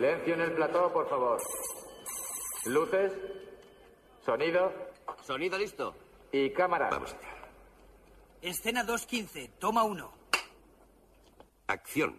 Silencio en el plató, por favor. Luces, sonido Sonido listo. y cámara. Vamos allá. Escena 2.15, toma 1. Acción.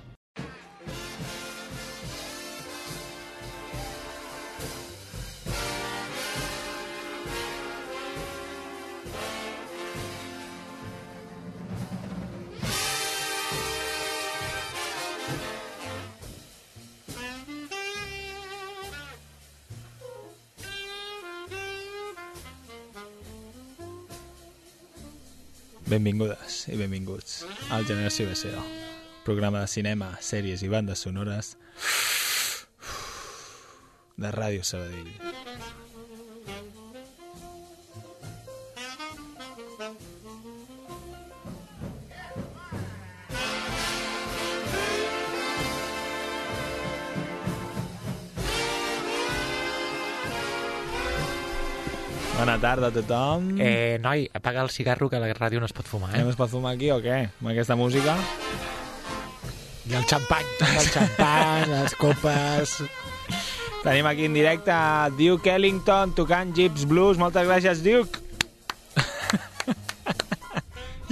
Benvingudes i benvinguts al Generació BCO, programa de cinema, sèries i bandes sonores de Ràdio Sabadell. Bona tarda a tothom. Eh, noi, apaga el cigarro que a la ràdio no es pot fumar, eh? no es pot fumar aquí o què? Amb aquesta música? I el xampany, el xampany, les copes... Tenim aquí en directe a Duke Ellington tocant Jeeps Blues. Moltes gràcies, Duke!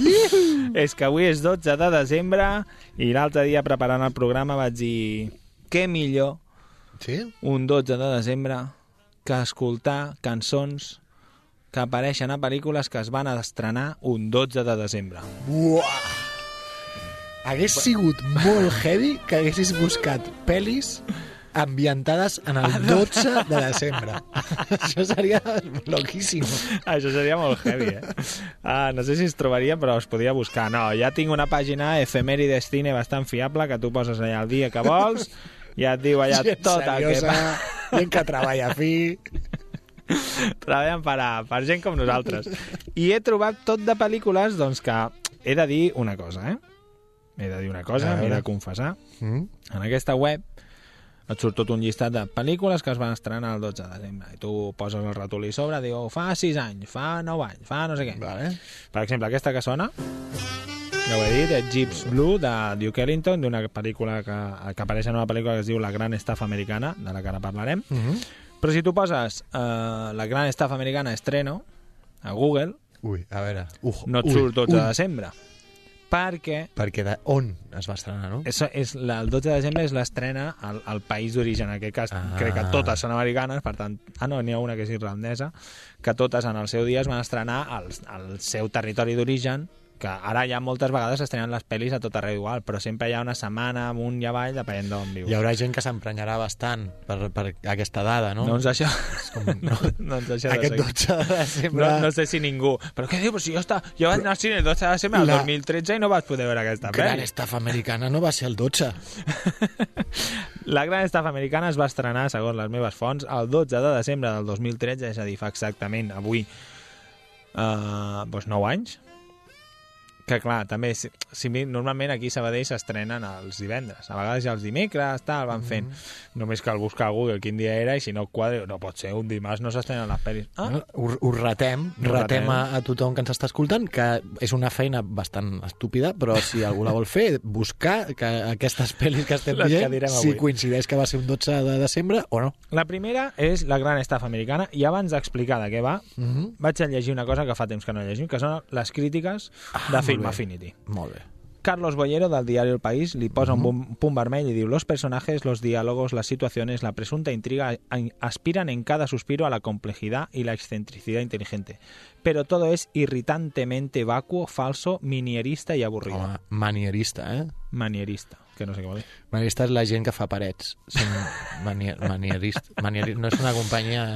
és que avui és 12 de desembre i l'altre dia preparant el programa vaig dir què millor Sí? un 12 de desembre que escoltar cançons que apareixen a pel·lícules que es van estrenar un 12 de desembre. Buah! Hagués sigut molt heavy que haguessis buscat pel·lis ambientades en el 12 de desembre. Això seria loquíssim. Això seria molt heavy, eh? Ah, no sé si es trobaria, però es podria buscar. No, ja tinc una pàgina efemèrides cine bastant fiable que tu poses allà el dia que vols i et diu allà Gent tot el que gent que treballa fi... Treballen per, a, per gent com nosaltres. I he trobat tot de pel·lícules doncs, que he de dir una cosa, eh? He de dir una cosa, m'he de confessar. Mm? En aquesta web et surt tot un llistat de pel·lícules que es van estrenar el 12 de desembre. I tu poses el ratolí a sobre, diu, fa 6 anys, fa 9 anys, fa no sé què. Vale. Per exemple, aquesta que sona, ja ho he dit, és Jeeps Blue, de Duke Ellington, d'una pel·lícula que, que apareix en una pel·lícula que es diu La gran estafa americana, de la que ara parlarem. Mm -hmm. Però si tu poses uh, La gran estafa americana estreno a Google, Ui, a veure... Uh, no et ui, surt 12 ui. de desembre. Perquè Perquè de on es va estrenar, no? és, és la, el 12 de desembre és l'estrena al, al país d'origen, en aquest cas Ah. crec que totes són americanes, per tant, ah no, n'hi ha una que és irlandesa, que totes en el seu dia es van estrenar al, al seu territori d'origen, que ara ja moltes vegades s'estrenen les pel·lis a tot arreu igual, però sempre hi ha una setmana amunt i avall, depenent d'on vius. Hi haurà gent que s'emprenyarà bastant per, per aquesta dada, no? Doncs això... com, no, doncs això Aquest seguir. 12 de desembre... No, no sé si ningú... Però què diu? Però si jo, està, jo vaig anar al cine el 12 de desembre del La- 2013 i no vaig poder veure aquesta Gran pel·li. estafa americana no va ser el 12. La gran estafa americana es va estrenar, segons les meves fonts, el 12 de desembre del 2013, és a dir, fa exactament avui uh, doncs 9 anys. Que clar, també, si, si, normalment aquí a Sabadell s'estrenen els divendres. A vegades ja els dimecres, tal, van fent. Només cal buscar a Google quin dia era i si no quadre, no pot ser, un dimarts no s'estrenen les pel·lis. Ah? Us, us retem, Us retem retem. a, a tothom que ens està escoltant, que és una feina bastant estúpida, però si algú la vol fer, buscar que aquestes pel·lis que estem dient, si coincideix que va ser un 12 de desembre o no. La primera és la gran estafa americana i abans d'explicar de què va, Mm -hmm. vaig a llegir una cosa que fa temps que no llegim, que són les crítiques Ah, de molt Film bé. Affinity. Molt bé. Carlos Bollero, del diario El País, li posa un bum- punt vermell diu los personajes, los diálogos, las situaciones, la presunta intriga aspiran en cada suspiro a la complejidad y la excentricidad inteligente. Pero todo es irritantemente vacuo, falso, minierista y aburrido. Home, manierista, eh? Manierista, que no sé què vol dir. Manierista és la gent que fa parets. Són manier, no és una companyia...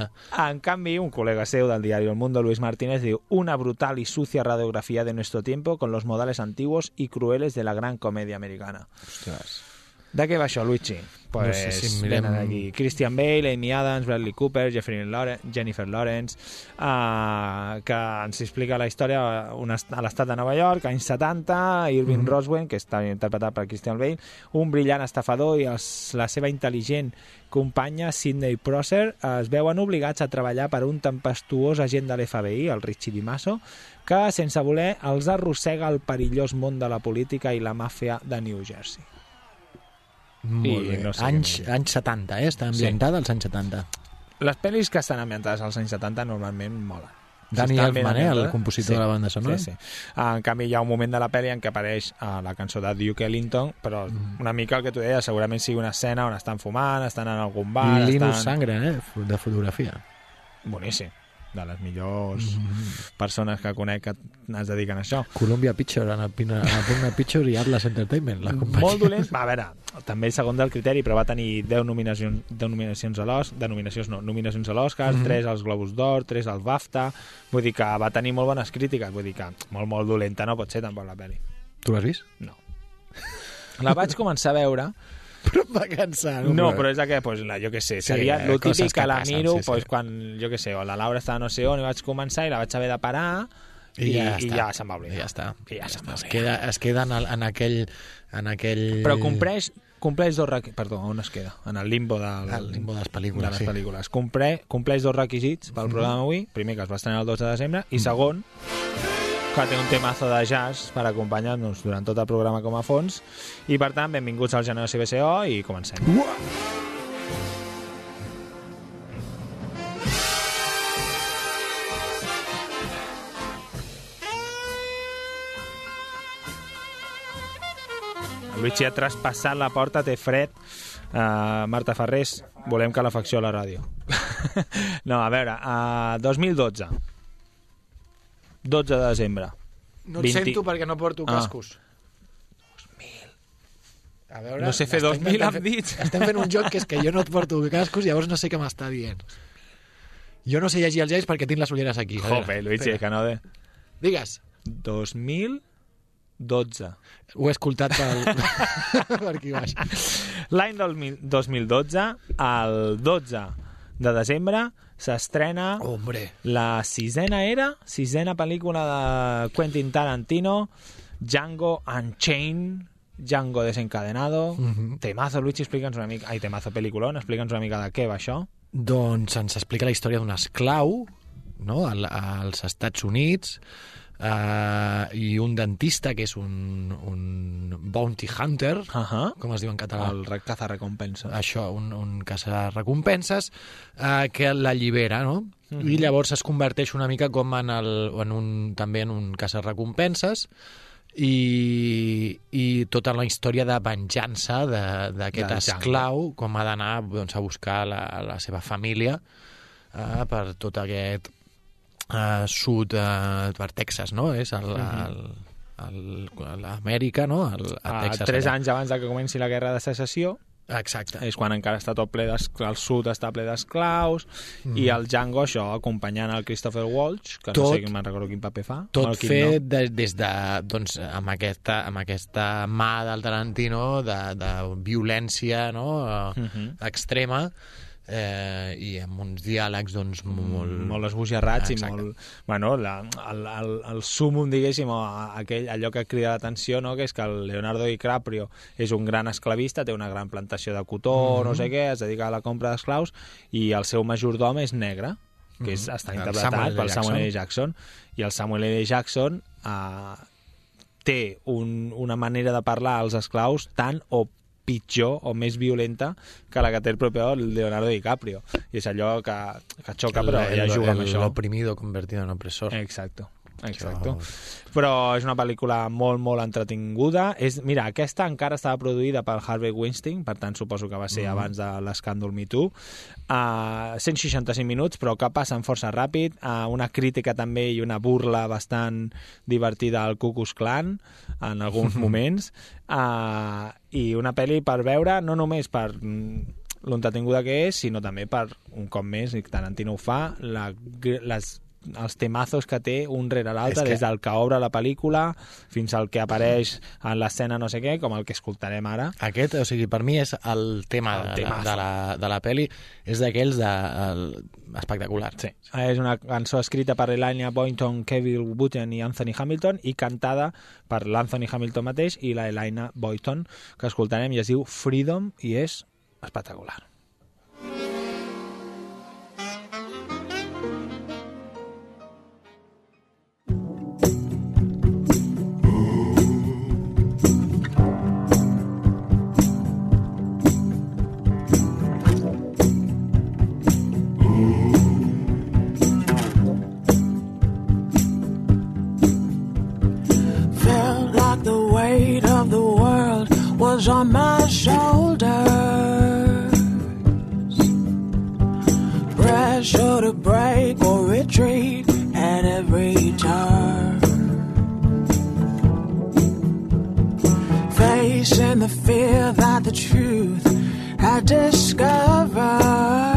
En canvi, un colega seu del diario El Mundo, Luis Martínez, diu una brutal y sucia radiografía de nuestro tiempo con los modales antiguos y crueles de la gran comedia americana. Ostres. De què va això, Luigi? Pues, No sé si mirem- venen aquí Christian Bale, Amy Adams, Bradley Cooper, Jeffrey Lawrence, Jennifer Lawrence, uh, que ens explica la història a l'estat de Nova York, anys 70, Irving Mhm. Roswell, que està interpretat per Christian Bale, un brillant estafador i els, la seva intel·ligent companya Sidney Prosser es veuen obligats a treballar per un tempestuós agent de l'FBI, el Richie DiMasso, que, sense voler, els arrossega al perillós món de la política i la màfia de New Jersey. Molt I bé. no sé anys, què anys 70, eh? Està ambientada als anys 70. Les pel·lis que estan ambientades als anys 70 normalment molen. Danny ben Elfman, eh, el compositor de la banda sonora. Sí, sí. En canvi, hi ha un moment de la pel·li en què apareix uh, la cançó de Duke Ellington, però Mm. una mica el que tu deies, segurament sigui una escena on estan fumant, estan en algun bar... Linus estan... Sangre, eh? De fotografia. Boníssim. De les millors Mm. persones que conec que es dediquen a això. Columbia Picture, en el, Pina- en el Pina Picture i Atlas Entertainment, la companyia. Molt dolent. Va, a veure, també segon del criteri, però va tenir 10 nominacions, 10 nominacions a l'Oscar, denominacions no, nominacions a l'Oscar, Mhm. 3 als Globus d'Or, 3 al BAFTA, vull dir que va tenir molt bones crítiques, vull dir que molt, molt dolenta no pot ser tampoc la pel·li. Tu l'has vist? No. La vaig començar a veure, Però em va cansar. no, però és que, pues, la, jo què sé, Sí, seria coses típic que, que la passen, miro sí, sí. pues, quan, jo què sé, o la Laura estava no sé on i vaig començar i la vaig haver de parar i, i, ja, i ja se'm va oblidar. I ja està. I ja se'm va es oblidar. queda, es queda en, el, en aquell... En aquell... Però compleix, compleix dos requisits... Perdó, on es queda? En el limbo del, El limbo de les de pel·lícules, les sí. pel·lícules. Comple, compleix dos requisits pel programa avui. Primer, que es va estrenar el 12 de desembre. I segon, que té un temazo de jazz per acompanyar-nos durant tot el programa com a fons. I, per tant, benvinguts al Generació BCO i comencem. El Luigi ha traspassat la porta, té fred. Uh, Marta Ferrés, volem calefacció a la ràdio. no, a veure, uh, 2012. 12 de desembre. No et 20. sento perquè no porto Ah. cascos. A veure, No sé fer estem 2000 intentant amb dits. Estem fent un joc que és que jo no et porto cascos i llavors no sé què m'està dient. Jo no sé llegir els llais perquè tinc les ulleres aquí. Jope, Luigi, espera. que no de... Digues. 2012. Ho he escoltat pel... per aquí baix. L'any del mil- 2012, el 12 de desembre, s'estrena la sisena era, sisena pel·lícula de Quentin Tarantino, Django Unchained, Django desencadenado, Mhm. temazo, Luigi, explica'ns una mica... Ai, temazo, pel·lículon, explica'ns una mica de què va això. Doncs ens explica la història d'un esclau no? Al, als Estats Units eh, i un dentista que és un, un bounty hunter, Uh -huh. com es diu en català? El re- caza-recompensa. això, un, un caça-recompenses eh, que l'allibera, no? Mhm. I llavors es converteix una mica com en, el, en un, també en un caça-recompenses i, i tota la història de venjança d'aquest esclau, com ha d'anar doncs, a buscar la, la seva família eh, per tot aquest eh, sud, eh, per Texas, no? És el, el, el, l'Amèrica, no? El, a Uh, Texas, tres allà. anys abans de que comenci la guerra de secessió, Exacte. és quan encara està tot ple d'esclaus, el sud està ple d'esclaus, Mm. i el Django, això, acompanyant el Christopher Waltz, que no Tot- sé, quin- me'n recordo quin paper fa. tot fet no. de, des de, doncs, amb aquesta, amb aquesta mà del Tarantino de, de violència no? uh Mhm. extrema eh, i amb uns diàlegs doncs, molt... molt esbojarrats i molt... Bueno, la, el, el, el súmum, diguéssim, o aquell, allò que crida l'atenció, no?, que és que el Leonardo DiCaprio és un gran esclavista, té una gran plantació de cotó, mm -hmm. no sé què, es dedica a la compra d'esclaus, i el seu majordom és negre, que és, està El interpretat Samuel pel Samuel L. Jackson. Jackson, i el Samuel L. Jackson eh, té un, una manera de parlar als esclaus tan o pitjor o més violenta que la que té el propi Leonardo DiCaprio. I és allò que, que xoca, però ja juga amb això. L'oprimido convertido en opresor. Exacto. Exacto. Però és una pel·lícula molt, molt entretinguda. És, mira, aquesta encara estava produïda per Harvey Weinstein, per tant suposo que va ser abans de l'escàndol Me Too. Uh, 165 minuts, però que passen força ràpid. Uh, una crítica també i una burla bastant divertida al Ku Klux Klan en alguns moments. Uh, I una pel·li per veure, no només per mm, l'entretinguda que és, sinó també per, un cop més, i Tarantino ho fa, la, les els temazos que té un rere l'altre, que- des del que obre la pel·lícula fins al que apareix en l'escena no sé què, com el que escoltarem ara. Aquest, o sigui, per mi és el tema El de, temazo. de, la, de la peli, és d'aquells de, el, espectacular. Sí. És una cançó escrita per Elijah Boynton, Kevin Button i Anthony Hamilton i cantada per l'Anthony Hamilton mateix i la Elijah Boynton, que escoltarem i es diu Freedom i és espectacular. On my shoulders. Pressure to break or retreat at every turn. Facing the fear that the truth had discovered.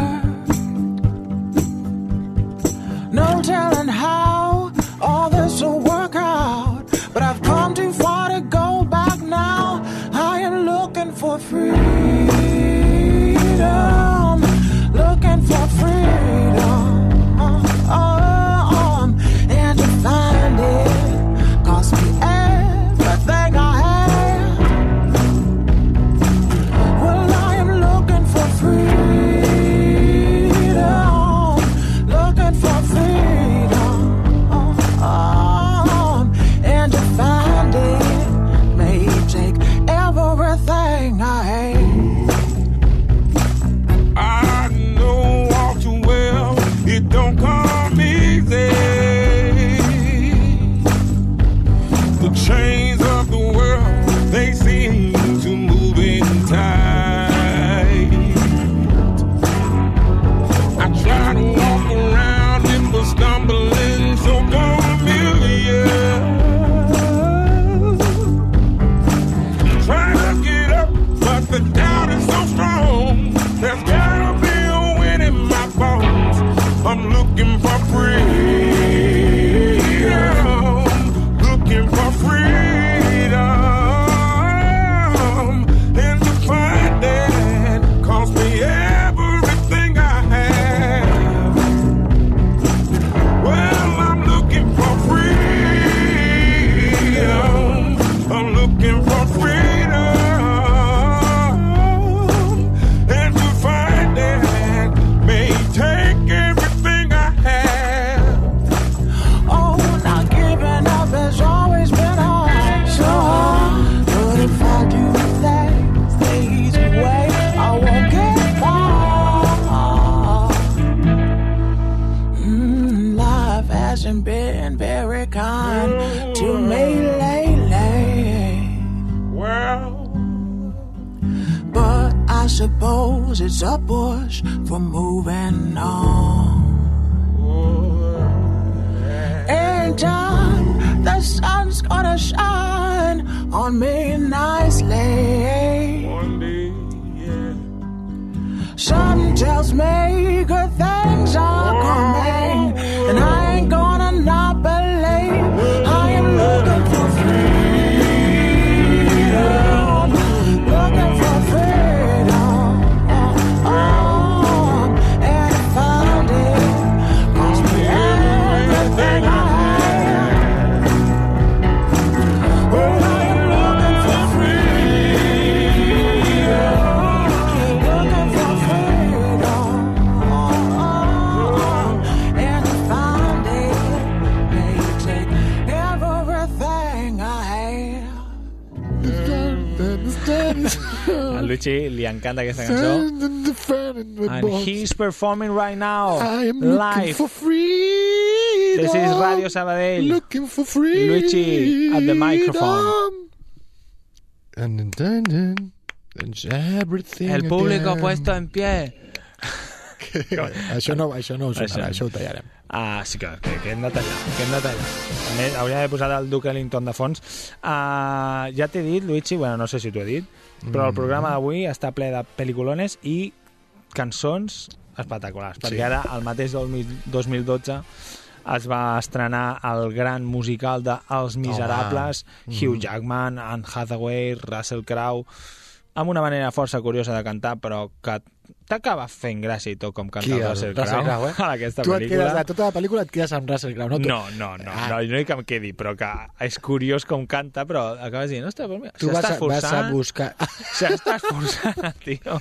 Suppose it's a push for moving on. In time, the sun's gonna shine on me nicely. A Luigi li encanta aquesta cançó. And he's performing right now, I am live. for freedom. This is Radio Sabadell. Looking for freedom. Luigi at the microphone. And then, everything El público again. puesto en pie. això no, això no ho sonarà, això ho tallarem. Ah, sí que, que, que hem de tallar, que hem de tallar. A més, hauria d'haver posat el Duke Ellington de fons. Uh, ja t'he dit, Luigi, bueno, no sé si t'ho he dit, però el programa d'avui està ple de pel·lículones i cançons espectaculars, perquè ara, el mateix del 2012, es va estrenar el gran musical de Els Miserables, Hugh Jackman, Anne Hathaway, Russell Crowe, amb una manera força curiosa de cantar, però que t'acaba fent gràcia i tot com canta Qui, el el Russell, Russell Crowe, Crowe, eh? a aquesta tu et pel·lícula. quedes, de tota la pel·lícula et quedes amb Russell Crowe, no? Tu, No, no, no, Ah. no, no dic que em quedi, però que és curiós com canta, però acabes dient, ostres, però mira, tu vas, s'està a, vas a esforçant, buscar... s'està esforçant, tio.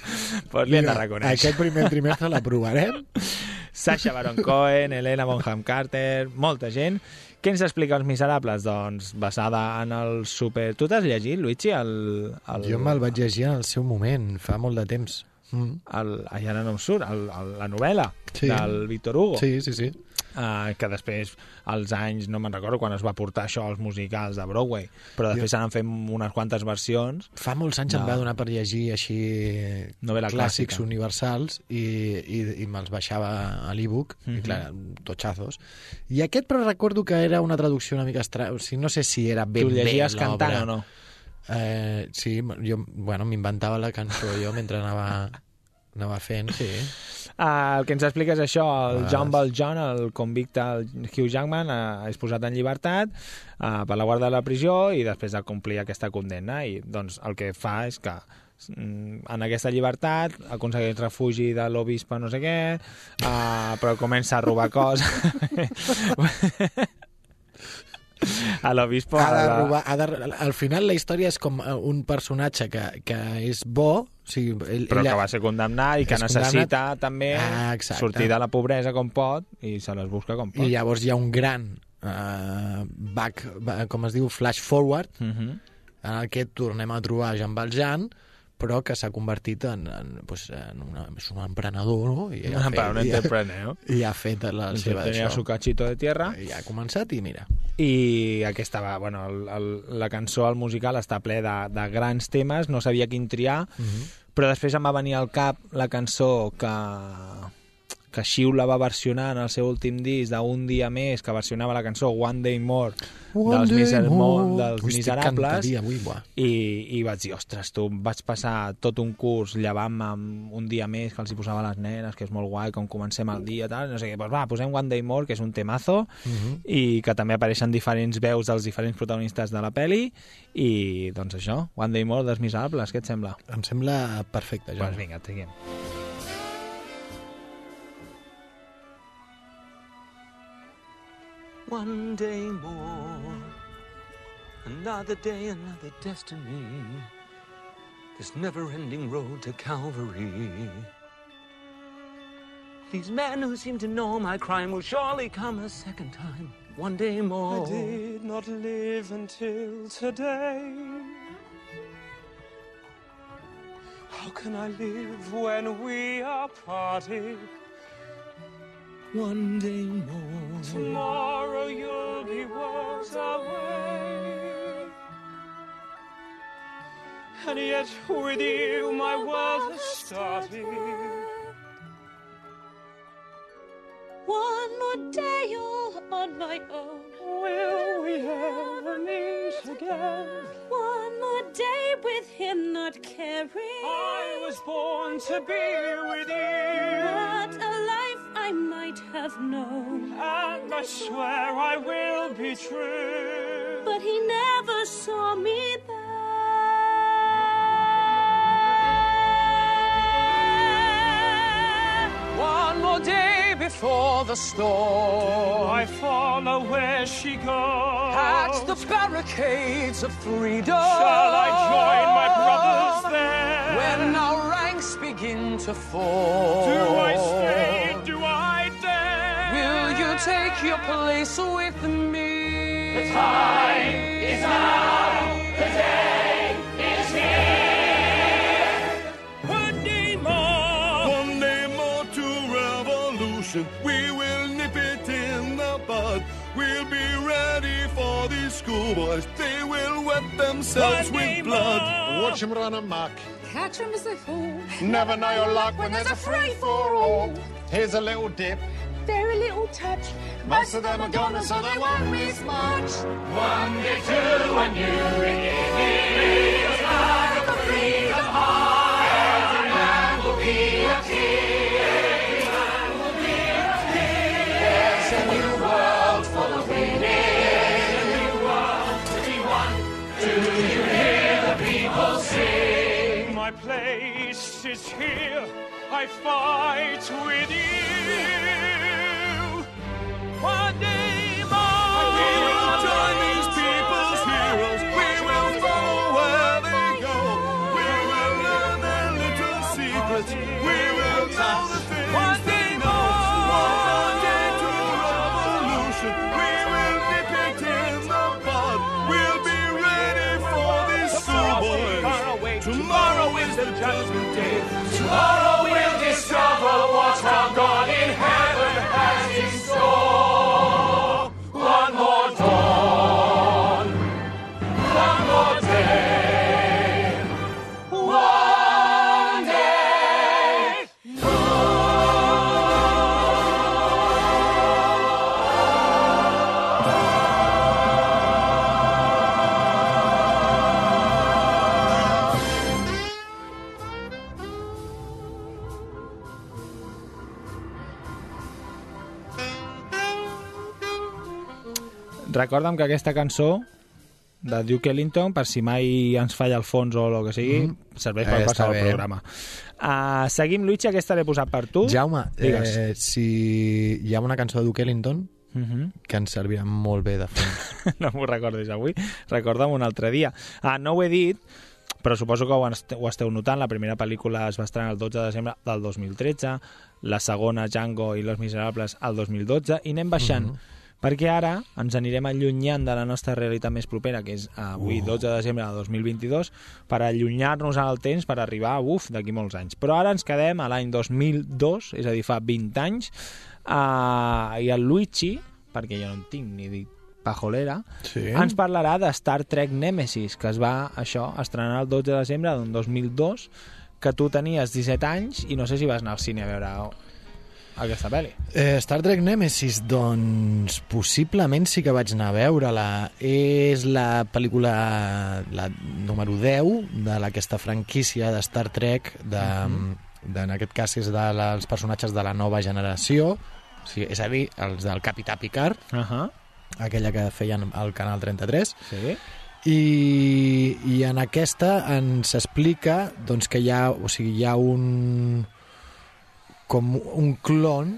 Pues li hem de reconèixer. Aquest primer trimestre l'aprovarem. Sacha Baron Cohen, Helena Bonham Carter, molta gent. Què ens explica Els Miserables? Doncs basada en el super... Tu t'has llegit, Luigi, el... el... Jo me'l vaig llegir en el seu moment, fa molt de temps. Mm. El, ara no em surt, el, el, la novel·la Sí. del Víctor Hugo. Sí, sí, sí. Uh, que després, als anys, no me'n recordo quan es va portar això als musicals de Broadway, però després s'han fet unes quantes versions. Fa molts anys No. em va donar per llegir així Novel·la clàssics clàssica. universals i, i, i me'ls baixava a l'e-book, Mhm. i clar, totxazos. I aquest però recordo que era una traducció una mica estranya, o sigui, no sé si era ben tu bé llegies l'obra. cantant o no? Eh, sí, jo, bueno, m'inventava la cançó jo mentre anava, anava fent, sí. Uh, el que ens explica és això, el Ah. John Valjean, el convicte el Hugh Jackman, uh, és posat en llibertat uh, per la guarda de la prisió i després de complir aquesta condemna i doncs el que fa és que mm, en aquesta llibertat aconsegueix refugi de l'obispe no sé què uh, però comença a robar coses a l'obispo Ha de a la- robar, ha de, al final la història és com eh, un personatge que, que és bo, o sigui, ell, però ella, que va ser condemnat i que necessita també Ah, exacte. sortir de la pobresa com pot i se les busca com pot. i llavors hi ha un gran uh, back, ba- com es diu, flash forward, Uh -huh. en el que tornem a trobar Jean Valjean, però que s'ha convertit en, en, pues, en una, és un emprenedor, no? I Un emprenedor, un i entrepreneur. I ha fet la seva Tenía això. su cachito de tierra I ha començat i mira. i aquesta va, bueno, el, el, la cançó, el musical està ple de, de grans temes, no sabia quin triar, però després em va venir al cap la cançó que que Xiu la va versionar en el seu últim disc d'un dia més, que versionava la cançó One Day More One dels, day miser more. dels Ui, Miserables avui, buah. i, i vaig dir, ostres, tu, vaig passar tot un curs llevant-me amb un dia més que els hi posava les nenes, que és molt guai, com comencem el dia, tal, no sé què, doncs va, posem One Day More, que és un temazo, i que també apareixen diferents veus dels diferents protagonistes de la peli, i doncs això, One Day More dels Miserables, què et sembla? Em sembla perfecte, Doncs Joan. pues vinga, seguim. One day more, another day, another destiny. This never ending road to Calvary. These men who seem to know my crime will surely come a second time. One day more. I did not live until today. How can I live when we are parted? One day more. Tomorrow you'll be worlds away. And yet with you my world has started. One more day all on my own. Will we ever meet again? One more day with him not caring. I was born to be with you. What a life I might have known. And I swear I will be true. But he never saw me there. One more day before the storm. I follow where she goes. At the barricades of freedom. Shall I join my brothers there? When our ranks begin to fall. Do I stay? Take your place with me? The time is now. The day is here. One day more. One day more to revolution. We will nip it in the bud. We'll be ready for these schoolboys. They will wet themselves One with blood. more. Watch them run amok. Catch him as they fall. Never know your luck when there's a free for all. Here's a little dip. They're a little touch. Most of them are gone, so they won't miss much. One day, two, and you feels like a freedom high. Every man will be a king. A new world for the winning. World to be won. Do you hear the people sing? My place is here. I fight with you. One day Recorda'm que aquesta cançó de Duke Ellington, per si mai ens falla el fons o el que sigui, Mhm. serveix per Eh, passar el bé. programa. Uh, seguim, Luigi, aquesta l'he posat per tu. Jaume, Digues. eh, si hi ha una cançó de Duke Ellington Uh -huh. que ens servirà molt bé de fons. no m'ho recordis avui, recorda'm un altre dia. Ah, no ho he dit, però suposo que ho, est ho esteu notant. La primera pel·lícula es va estrenar el 12 de desembre del 2013, la segona, Django i Los Miserables, el 2012, i anem baixant. Mhm. Perquè ara ens anirem allunyant de la nostra realitat més propera, que és avui, 12 de desembre del 2022, per allunyar-nos en el temps per arribar, uf, d'aquí molts anys. Però ara ens quedem a l'any 2002, és a dir, fa 20 anys, uh, i el Luigi, perquè jo no en tinc ni dit pajolera, Sí. ens parlarà de Star Trek Nemesis, que es va, això, estrenar el 12 de desembre del 2002, que tu tenies 17 anys i no sé si vas anar al cine a veure aquesta pel·li. Eh, Star Trek Nemesis, doncs possiblement sí que vaig anar a veure-la. És la pel·lícula la número 10 de aquesta franquícia de Star Trek, de, de, en aquest cas és dels personatges de la nova generació, o sigui, és a dir, els del Capità Picard, Uh -huh. aquella que feien al Canal 33, Sí. i, i en aquesta ens explica doncs, que hi ha, o sigui, hi ha un com un clon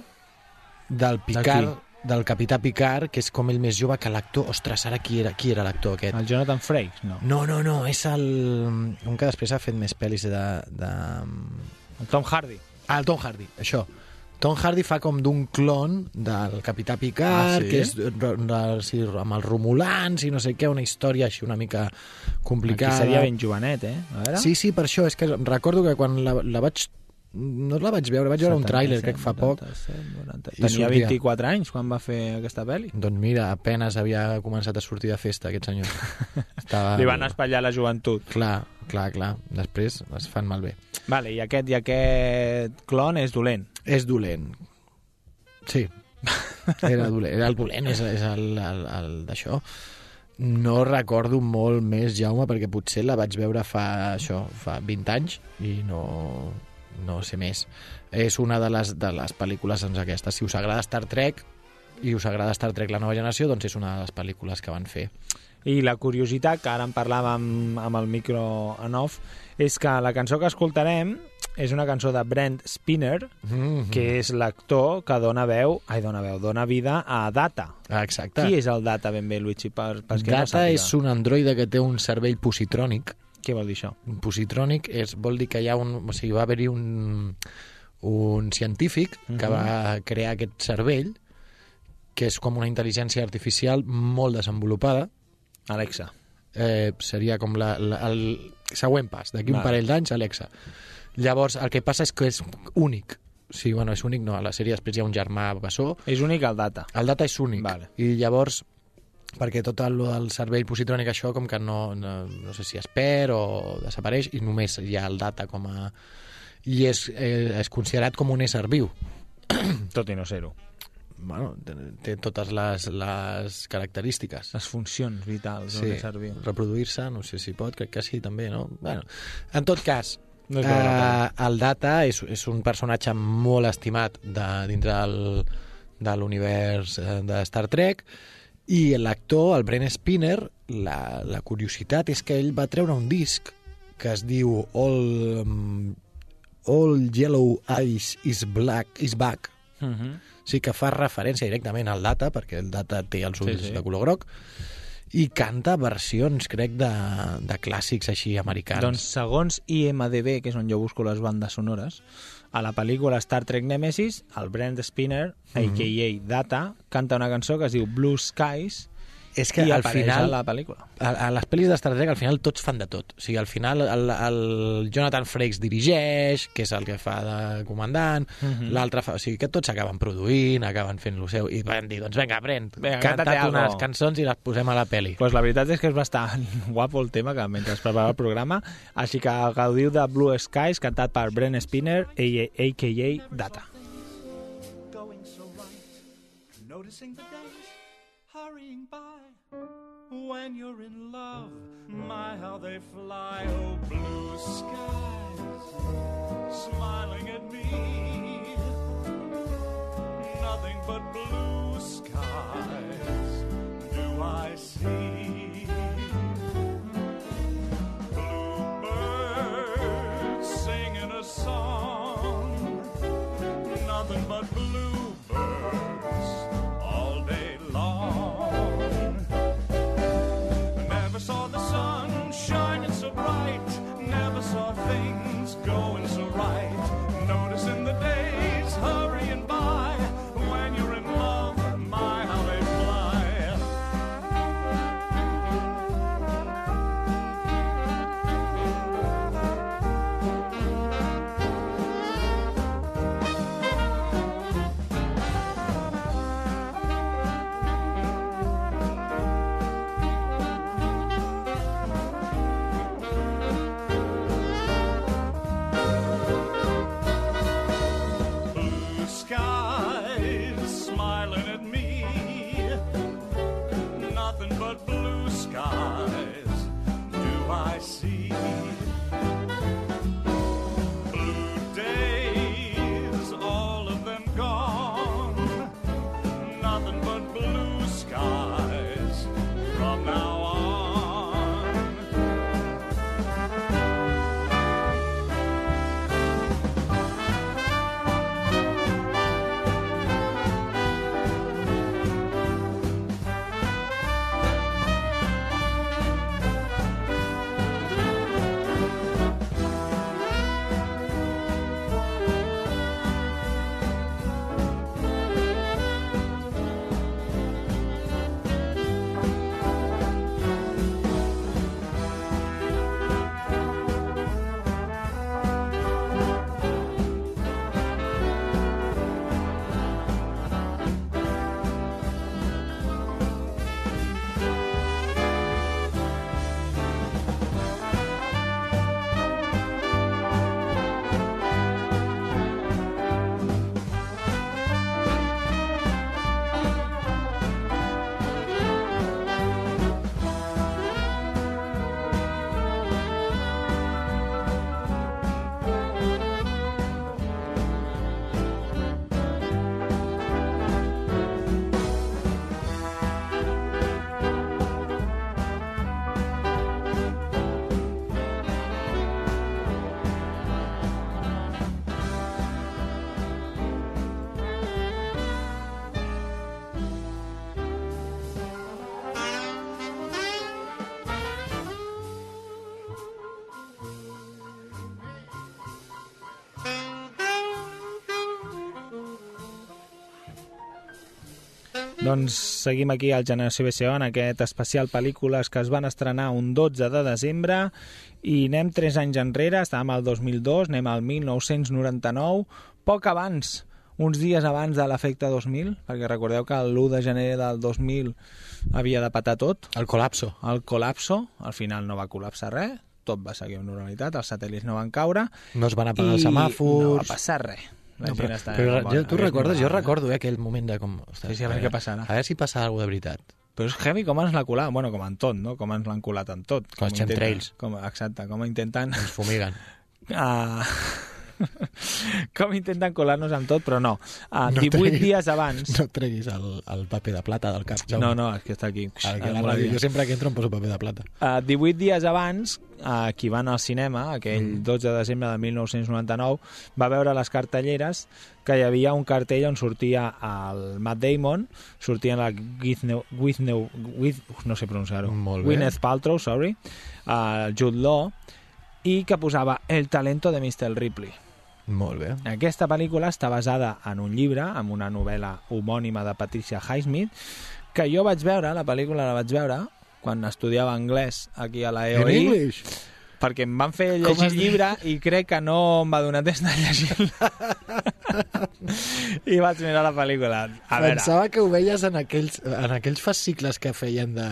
del Picard del capità Picard, que és com ell més jove que l'actor. Ostres, ara qui era, qui era l'actor aquest? El Jonathan Frakes, no. No, no, no, és el... Un que després ha fet més pel·lis de... de... El Tom Hardy. Ah, el Tom Hardy, això. Tom Hardy fa com d'un clon del capità Picard, Ah, sí? que és de, sí, amb els romulans i no sé què, una història així una mica complicada. Aquí seria ben jovenet, eh? A veure. Sí, sí, per això, és que recordo que quan la, la vaig... No la vaig veure, vaig veure un tràiler, que fa poc. 87, 90. I Tenia sortia. 24 anys quan va fer aquesta pel·li. Doncs mira, apenes havia començat a sortir de festa, aquest senyor. Estava... Li van espatllar la joventut. Clar, clar, clar. Després es fan malbé. Vale, i aquest, i aquest clon és dolent. És dolent. Sí. Era dolent. Era el dolent, és, és el, el, el d'això. No recordo molt més, Jaume, perquè potser la vaig veure fa, això, fa 20 anys i no, no sé més. És una de les, de les pel·lícules doncs, aquestes. Si us agrada Star Trek i us agrada Star Trek La nova generació, doncs és una de les pel·lícules que van fer. I la curiositat, que ara en parlàvem amb el micro en off, és que la cançó que escoltarem és una cançó de Brent Spinner, Mm -hmm. que és l'actor que dona veu, ai, dona veu, dona vida a Data. Ah, exacte. Qui és el Data ben bé, Luigi? Per, per no Data sàpiga? és un androide que té un cervell positrònic. Què vol dir això? Un positrònic és, vol dir que hi ha un... O sigui, va haver-hi un, un científic que Mhm. va crear aquest cervell que és com una intel·ligència artificial molt desenvolupada. Alexa. Eh, seria com la, la, el següent pas. D'aquí un parell d'anys, Alexa. Llavors, el que passa és que és únic. Sí, bueno, és únic, no. A la sèrie després hi ha un germà bessó. És únic el Data. El data és únic. Vale. I llavors, perquè tot el, el cervell positrònic això com que no, no, no sé si es perd o desapareix i només hi ha el data com a... i és, eh, és considerat com un ésser viu. Tot i no ser-ho. Bueno, té, té totes les, les característiques. Les funcions vitals Sí, d'un ésser viu. reproduir-se, no sé si pot, crec que sí també, no? Bueno, en tot cas, No eh, el Data és, és un personatge molt estimat de, dintre del, de l'univers eh, de Star Trek i l'actor, el Brent Spinner, la, la curiositat és que ell va treure un disc que es diu All, um, All Yellow Eyes is Black is Back. Uh -huh. Sí que fa referència directament al Data, perquè el Data té els ulls Sí, sí. de color groc, i canta versions, crec, de, de clàssics així americans. Doncs segons IMDB, que és on jo busco les bandes sonores, a la pel·lícula Star Trek Nemesis, el Brent Spinner, Mhm. a.k.a. Data, canta una cançó que es diu Blue Skies és que i al final a la pel·lícula. a, a les pel·lis de Star Trek al final tots fan de tot. O sigui, al final el, el Jonathan Frakes dirigeix, que és el que fa de comandant, Mhm. l'altre fa... O sigui, que tots acaben produint, acaben fent lo seu, i van dir, doncs vinga, aprèn, canta't cántate algo. unes cançons i les posem a la peli. Pues la veritat és que és bastant guapo el tema que mentre es preparava el programa, així que gaudiu de Blue Skies cantat per Brent Spinner, a.k.a. Data. going so right. Noticing the. When you're in love, my how they fly. Oh, blue skies smiling at me. Nothing but blue skies do I see. Doncs seguim aquí al Generació BCO en aquest especial pel·lícules que es van estrenar un 12 de desembre i anem 3 anys enrere, estàvem al 2002, anem al 1999, poc abans, uns dies abans de l'efecte 2000, perquè recordeu que l'1 de gener del 2000 havia de patar tot. El col·lapso. El col·lapso, al final no va col·lapsar res, tot va seguir amb normalitat, els satèl·lits no van caure. No es van apagar i els semàfors. No va passar res. La No, gent però, està però com, jo, tu recordes? Jo normal. recordo eh, aquell moment de com... Ostres, Sí, sí, a veure què passarà. A veure si passa alguna de veritat. Però és heavy com ens l'ha colat, bueno, com en tot, no? Com ens l'han colat en tot. Com els intenta- chemtrails. Com, exacte, com intenten... Ens fumiguen. Uh, Com intenten colar-nos amb tot, però no. Uh, No 18 treguis- dies abans... No treguis el, el paper de plata del cap, Jaume. No, no, és que està aquí. A la ràdio, jo sempre que entro em poso paper de plata. Uh, 18 dies abans, uh, qui va anar al cinema, aquell Mm. 12 de desembre de 1999, va veure les cartelleres que hi havia un cartell on sortia el Matt Damon, sortia la Gwyneth, Gwyneth, Gwyneth no sé pronunciar-ho. Gwyneth Paltrow, sorry, uh, Jude Law, i que posava El talento de Mr. Ripley. Molt bé. Aquesta pel·lícula està basada en un llibre, en una novel·la homònima de Patricia Highsmith, que jo vaig veure, la pel·lícula la vaig veure quan estudiava anglès aquí a la En EOI, English? Perquè em van fer llegir el llibre i crec que no em va donar temps de llegir i vaig mirar la pel·lícula. A veure, Pensava que ho veies en aquells, en aquells fascicles que feien de,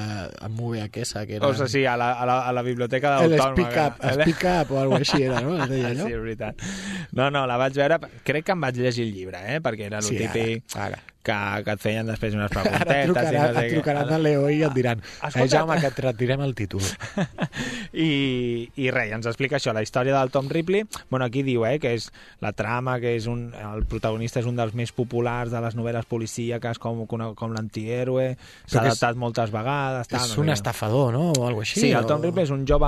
amb VHS, que era... o sigui, sí, a la, a la, a la biblioteca el d'autònoma. Speak Up, que- Speak Up o alguna així era, no? Es deia allò? Sí, és veritat. No, no, la vaig veure... Crec que em vaig llegir el llibre, eh? Perquè era el Sí, ara, típic ara. Que, que et feien després unes Ara et preguntetes. trucaran, i no sé et trucaran a l'EO i et diran Escolta- eh, Jaume, que et retirem el títol. I, i res, ens explica això, la història del Tom Ripley. Bueno, aquí diu eh, que és la trama, que és un, el protagonista és un dels més populars de les novel·les policíaques, com, com, com l'antihéroe, s'ha que és- adaptat moltes vegades. Tal, és no un què. estafador, no? O alguna així. Sí, el o... Tom Ripley és un jove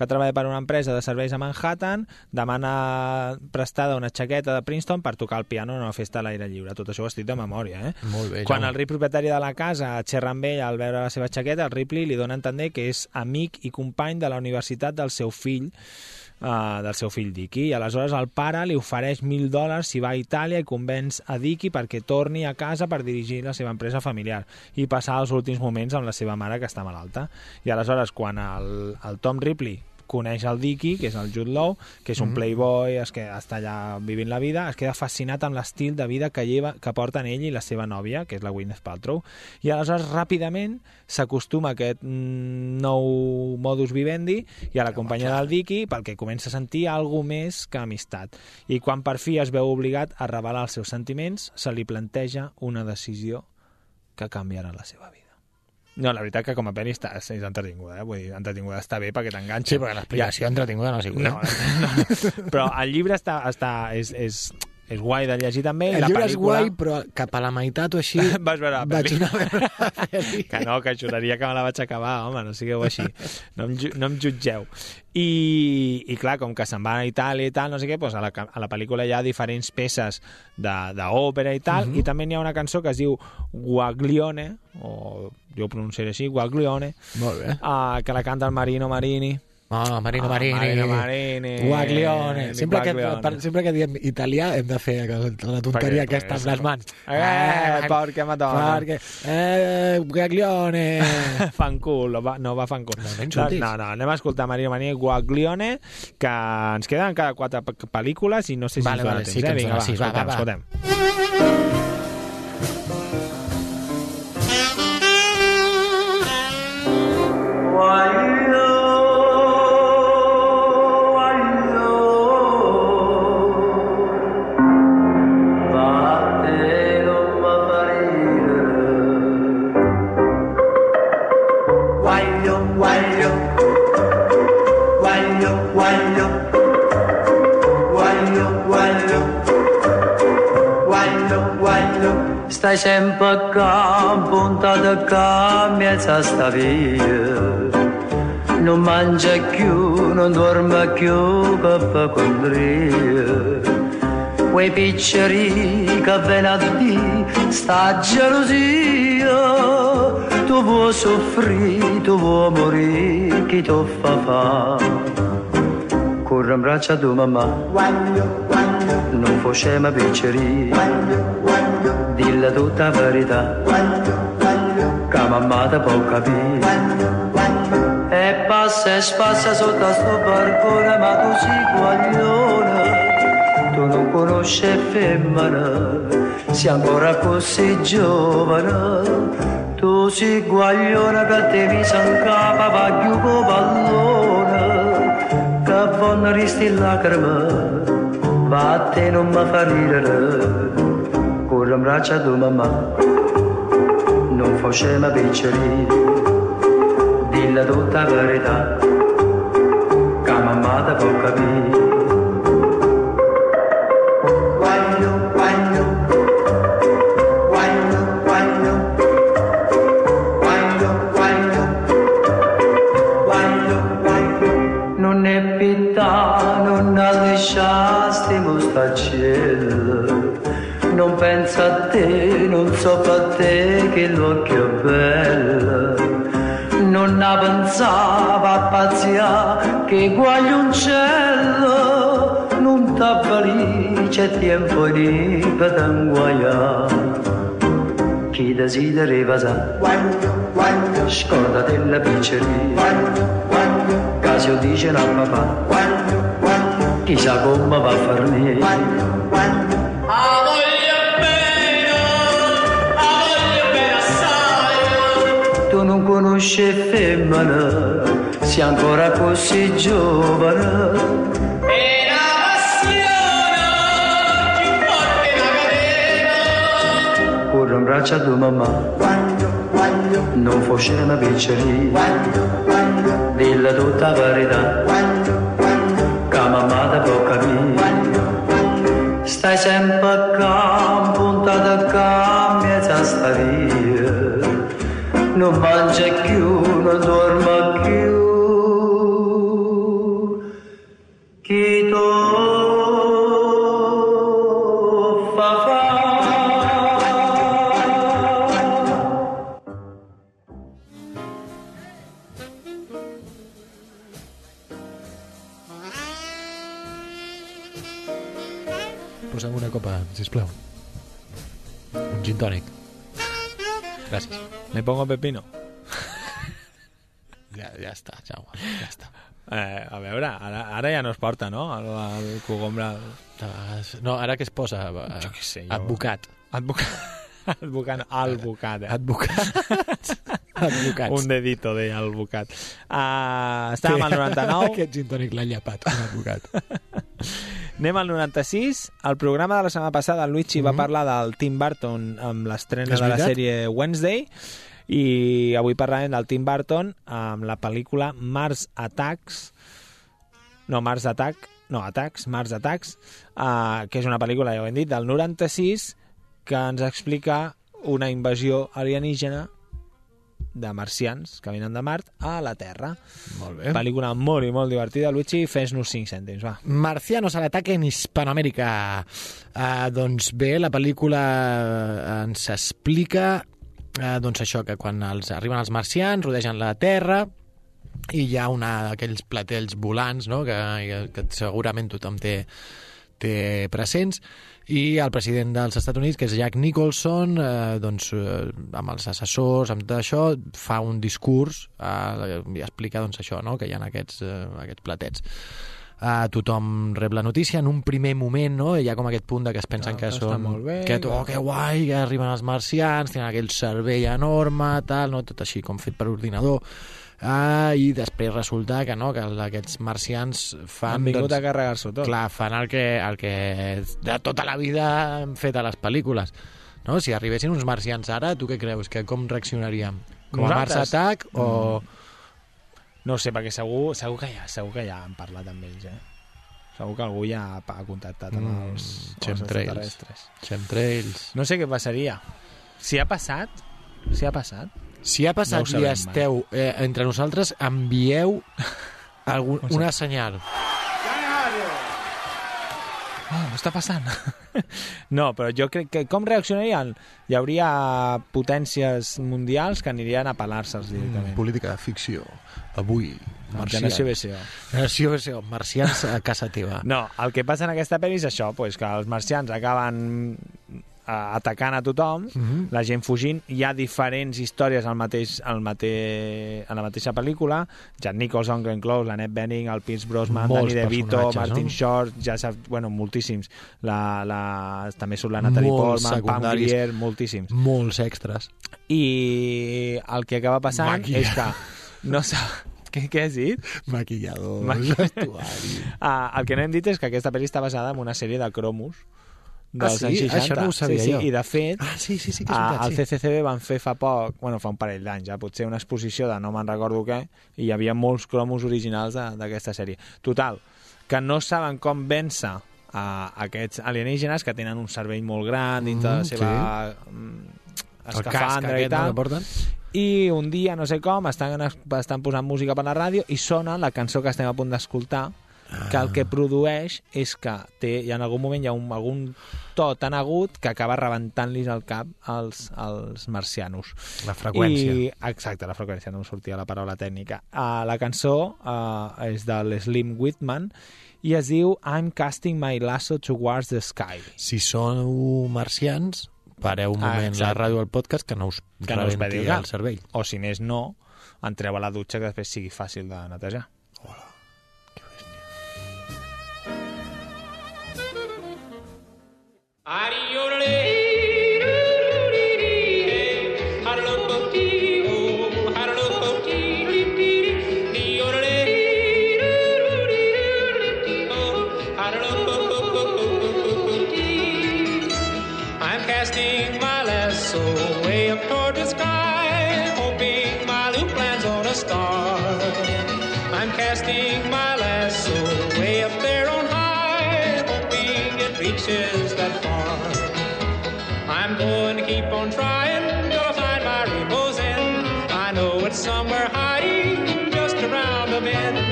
que treballa per una empresa de serveis a Manhattan, demana prestada una jaqueta de Princeton per tocar el piano en una festa a l'aire lliure. Tot això ho estic de memòria, eh? Molt bé, Quan el ric propietari de la casa xerra amb ell al veure la seva jaqueta, el Ripley li dona a entendre que és amic i company de la universitat del seu fill, uh, del seu fill Dicky, i aleshores el pare li ofereix mil dòlars si va a Itàlia i convenç a Dicky perquè torni a casa per dirigir la seva empresa familiar i passar els últims moments amb la seva mare que està malalta. I aleshores, quan el, el Tom Ripley coneix el Dicky, que és el Jude Law, que és un Mhm. playboy, es que està allà vivint la vida, es queda fascinat amb l'estil de vida que, lleva, que porten ell i la seva nòvia, que és la Gwyneth Paltrow, i aleshores ràpidament s'acostuma a aquest mm, nou modus vivendi i a la companyia del Dicky perquè comença a sentir alguna més que amistat. I quan per fi es veu obligat a revelar els seus sentiments, se li planteja una decisió que canviarà la seva vida. No, la veritat que com a pel·li està, és entretinguda, eh? Vull dir, entretinguda està bé perquè t'enganxa. Sí, perquè l'explicació entretinguda no ha sigut. No, eh? no, però el llibre està, està, és, és, és guai de llegir també. El la llibre és guai, però cap a la meitat o així... Vas veure la pel·li. anar a veure la pel·li. Que no, que juraria que me la vaig acabar, home, no sigueu així. No em, no em jutgeu. I, I clar, com que se'n va a Itàlia i tal, no sé què, doncs a, la, a la pel·lícula hi ha diferents peces de- d'òpera i tal, Mhm. i també n'hi ha una cançó que es diu Guaglione, o jo ho pronunciaré així, Guaglione, Molt bé. uh, que la canta el Marino Marini. Oh, Marino Ah, Marini. Marino Marini. Guaglione. Sempre que, Guaglione. per, sempre que diem italià hem de fer la tonteria Perquè- aquesta amb les mans. Eh, perquè madonna. Perquè, eh, Guaglione. Fanculo, va, no va fancul. No, no no, no, anem a escoltar Maria Maria Guaglione, que ens queden cada quatre pe- pel·lícules i no sé si Vale, ens dona vale, temps. sí que eh? Vinga, va, sí, va, va, va. escoltem. why? Stai sempre qua, puntata qua, mezza sta via. Non mangia più, non dorme più, per condria. Quei picceri che venerdì sta gelosia tu vuoi soffrire, tu vuoi morire, chi ti fa fa? Corre in braccia a tua mamma, non facciamo picceri, dille tutta la verità, che mamma ti può capire. E passa e spassa sotto sto barcone, ma tu sei guaglione, tu non conosci femmina, sei ancora così giovane. Tu sei guaglione che te mi san capa, va più con pallone, che vanno risti lacrime, ma a te non mi fa ridere. Curram raċa du mamma. Non fa scema picceri Dilla tutta verità. Che mamma da può capire. Te, non so per te che l'occhio è bello. Non pensava a pazzia che guagli un cielo. Non t'avvalì, c'è tempo di per t'inguagliare. Chi desidera sa, scorda della pizzeria. Casio dice a papà, chissà come va a farmi. Luce femmina, sei ancora così giovane. Corro in braccio a tua mamma, quando, quando, non fosse una piccerina, quando, quando, dilla tutta la verità, quando, quando, che mamma ti può capire, quando, quando, stai sempre a campo, puntata a campo, mezza staria, non mangi tu fa? Posa'm una copa, sisplau. Un gin tònic. Gràcies. Le pongo pepino. Està, Jaume, ja està. Eh, a veure, ara, ara ja no es porta, no? El, el. De vegades... No, ara què es posa? Eh, Jo què sé, jo- Advocat. Advocat. Advocat, alvocat, eh? Advocat. Advocats. Un dedito de alvocat. Uh, estàvem al 99. Aquest gin tònic l'ha llapat, un advocat. Anem al 96. Al programa de la setmana passada, el Luigi va parlar del Tim Burton amb l'estrena de la sèrie Wednesday i avui parlarem del Tim Burton amb la pel·lícula Mars Attacks no, Mars Attack no, Attacks, Mars Attacks uh, que és una pel·lícula, ja ho hem dit, del 96 que ens explica una invasió alienígena de marcians que venen de Mart a la Terra. Molt bé. Pel·lícula molt i molt divertida. Luigi, fes-nos 5 cèntims, va. Marcianos al ataque en Hispanoamèrica. Uh, doncs bé, la pel·lícula eh, ens explica uh, doncs això, que quan els, arriben els marcians, rodegen la Terra, i hi ha una d'aquells platells volants no? que, que segurament tothom té, té presents i el president dels Estats Units, que és Jack Nicholson, eh, doncs, eh, amb els assessors, amb tot això, fa un discurs eh, i explica doncs, això, no? que hi ha aquests, eh, aquests platets. Uh, tothom rep la notícia en un primer moment, no? Hi ha com aquest punt de que es pensen que està són... molt bé, que, que- oh, que guai, que arriben els marcians, tenen aquell cervell enorme, tal, no? tot així com fet per ordinador. Ah, I després resulta que no, que aquests marcians fan... Han vingut a carregar-s'ho tot. Clar, fan el que, el que de tota la vida han fet a les pel·lícules. No? Si arribessin uns marcians ara, tu què creus? Que com reaccionaríem? Com a Mars? Attack o... No sé, perquè segur, segur, que ja, segur que ja han parlat amb ells, eh? Segur que algú ja ha contactat amb Mm, els, amb els extraterrestres. Chemtrails. No sé què passaria. Si ha passat, si ha passat, Si ha No passat ho i esteu eh, entre nosaltres, envieu algun, una senyal. Oh, està passant. no, però jo crec que com reaccionarien? Hi hauria potències mundials que anirien a pelar-se'ls directament. política de ficció. Avui, Generació BCO. Generació BCO. Marcians a casa teva. No, el que passa en aquesta pel·li és això, pues, que els marcians acaben atacant a tothom, Mhm. la gent fugint, hi ha diferents històries al mateix, al mate, en la mateixa pel·lícula, Jack Nicholson, Glenn Close, la Annette Bening, el Pierce Brosnan, Molts Danny DeVito, Martin no? Short, ja sap, bueno, moltíssims. La, la, també surt la Natalie Molts Portman, Pam. Grier, moltíssims. Molts extras. I el que acaba passant Maquillat. és que no sap... Què, què has dit? Maquilladors, vestuari. Ah, el que no hem dit és que aquesta pel·li està basada en una sèrie de cromos Ah, dels sí? anys 60. Això no ho sabia sí, sí, jo. I de fet, Ah, sí, sí, sí que és veritat, al sí. CCCB van fer fa poc, bueno, fa un parell d'anys, ja, potser una exposició de no me'n recordo què, i hi havia molts cromos originals de- d'aquesta sèrie. Total, que no saben com vèncer a aquests alienígenes que tenen un cervell molt gran dintre de la Mm, seva mm, El casc escafandra i no, tal. porten? I un dia, no sé com, estan, estan posant música per la ràdio i sona la cançó que estem a punt d'escoltar, que el que produeix és que té, i en algun moment hi ha un, algun to tan agut que acaba rebentant-lis el cap als, als marcianos. La freqüència. I, exacte, la freqüència, no em sortia la paraula tècnica. Uh, la cançó uh, és de l'Slim Whitman i es diu I'm casting my lasso towards the sky. Si sou marcians, pareu un Ah, moment la exacte. ràdio al podcast que no us que no us el cervell. O si més no, entreu a la dutxa que després sigui fàcil de netejar. I'm around the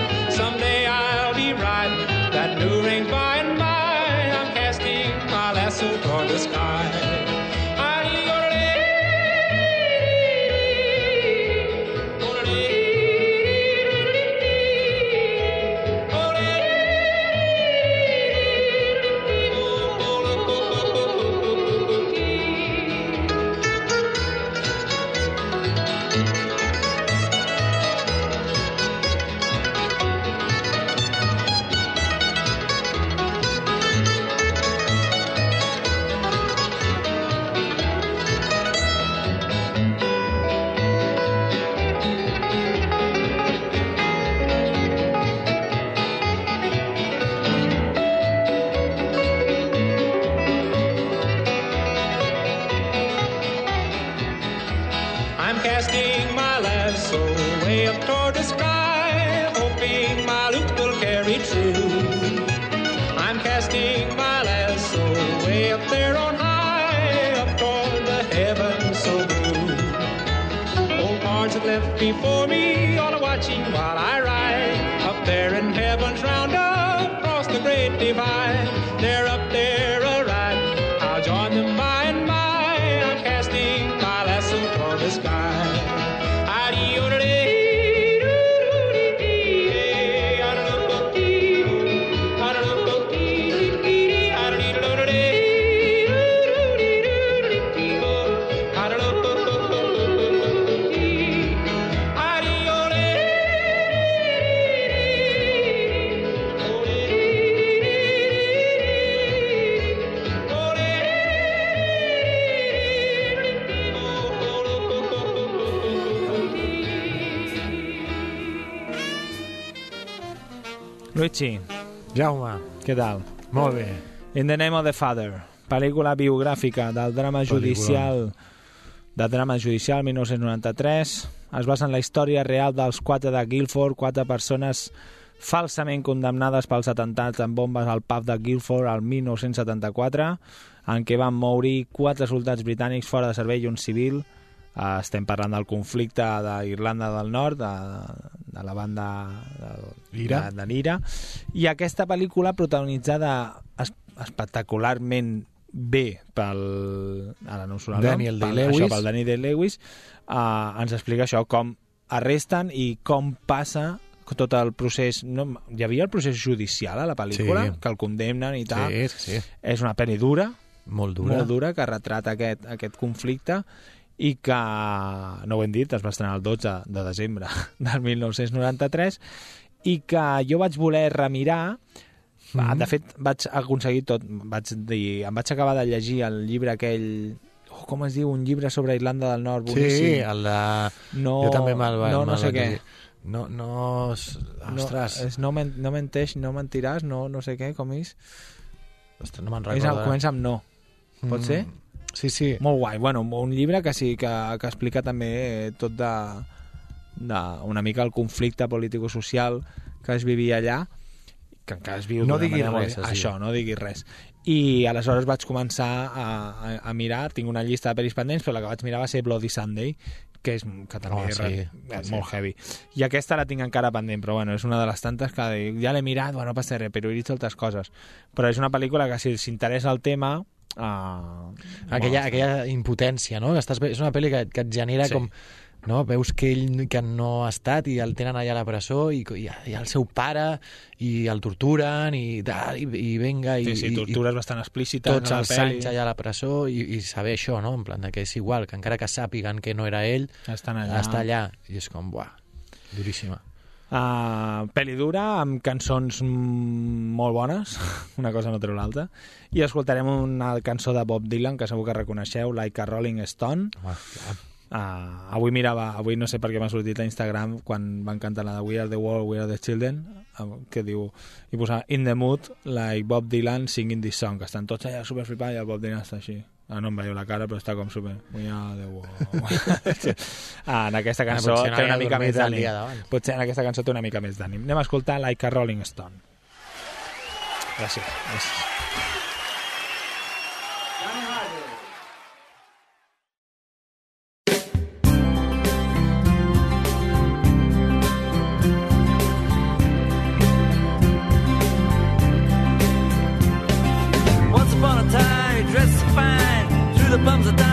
Luigi, Jaume, què tal? molt bé. In the Name of the Father, pel·lícula biogràfica del drama judicial de drama judicial 1993 es basa en la història real dels quatre de Guilford, quatre persones falsament condemnades pels atentats amb bombes al pub de Guilford al 1974 en què van morir quatre soldats britànics fora de servei i un civil Eh, estem parlant del conflicte d'Irlanda del Nord, de, de la banda de, L'Ira. de, de l'Ira, i aquesta pel·lícula protagonitzada es, espectacularment bé pel ara no em Daniel Day-Lewis. això, pel Daniel Day-Lewis uh, ens explica això, com arresten i com passa tot el procés... No, hi havia el procés judicial a la pel·lícula, Sí. que el condemnen i tal. Sí, sí. És una pel·li dura, Molt dura. molt dura, que retrata aquest, aquest conflicte i que, no ho hem dit, es va estrenar el 12 de desembre del 1993 i que jo vaig voler remirar Mhm. de fet vaig aconseguir tot vaig dir, em vaig acabar de llegir el llibre aquell oh, com es diu? Un llibre sobre Irlanda del Nord boníssim. Sí, el de... No, jo també me'l va... no, no sé vaig què. No, no... Ostres, no, és no, men, no menteix, no mentiràs, no, no sé què, com és? ostres no me'n és recordo. el, comença amb no. Pot ser? Sí, sí. Molt guai. Bueno, un llibre que sí que, que explica també tot de, de una mica el conflicte político-social que es vivia allà que encara es viu No diguis molt- res, es diu. Això, no diguis res. I aleshores vaig començar a, a, a mirar, tinc una llista de pel·lis pendents, però la que vaig mirar va ser Bloody Sunday, que és que també Oh, és, sí, és sí. molt heavy. I aquesta la tinc encara pendent, però bueno, és una de les tantes que ja l'he mirat, bueno, no passa res, però he vist altres coses. Però és una pel·lícula que si s'interessa el tema... Uh, aquella, aquella impotència, no? Estàs, és una pel·li que, que et genera Sí. com no? veus que ell que no ha estat i el tenen allà a la presó i, i, i el seu pare i el torturen i, i, i venga i, Sí, sí, i- tortures bastant explícites tots els anys allà a la presó i, i saber això, no? En plan de que és igual, que encara que sàpiguen que no era ell, Estan allà. està allà. I és com, buah, duríssima. Uh, pel·li dura, amb cançons molt bones, una cosa no treu l'altra, i escoltarem una cançó de Bob Dylan, que segur que reconeixeu, Like a Rolling Stone. Home. Uh, avui mirava, avui no sé per què m'ha sortit a Instagram quan van cantar la de We Are the World, We Are the Children, uh, que diu, i posava In the Mood, like Bob Dylan singing this song, que estan tots allà super flipats i el Bob Dylan està així. Ah, no em veieu la cara, però està com super... World. ah, en aquesta cançó potser no té una mica més d'ànim. Potser en aquesta cançó té una mica més d'ànim. Anem a escoltar Like a Rolling Stone. Gràcies. gràcies. bums are down.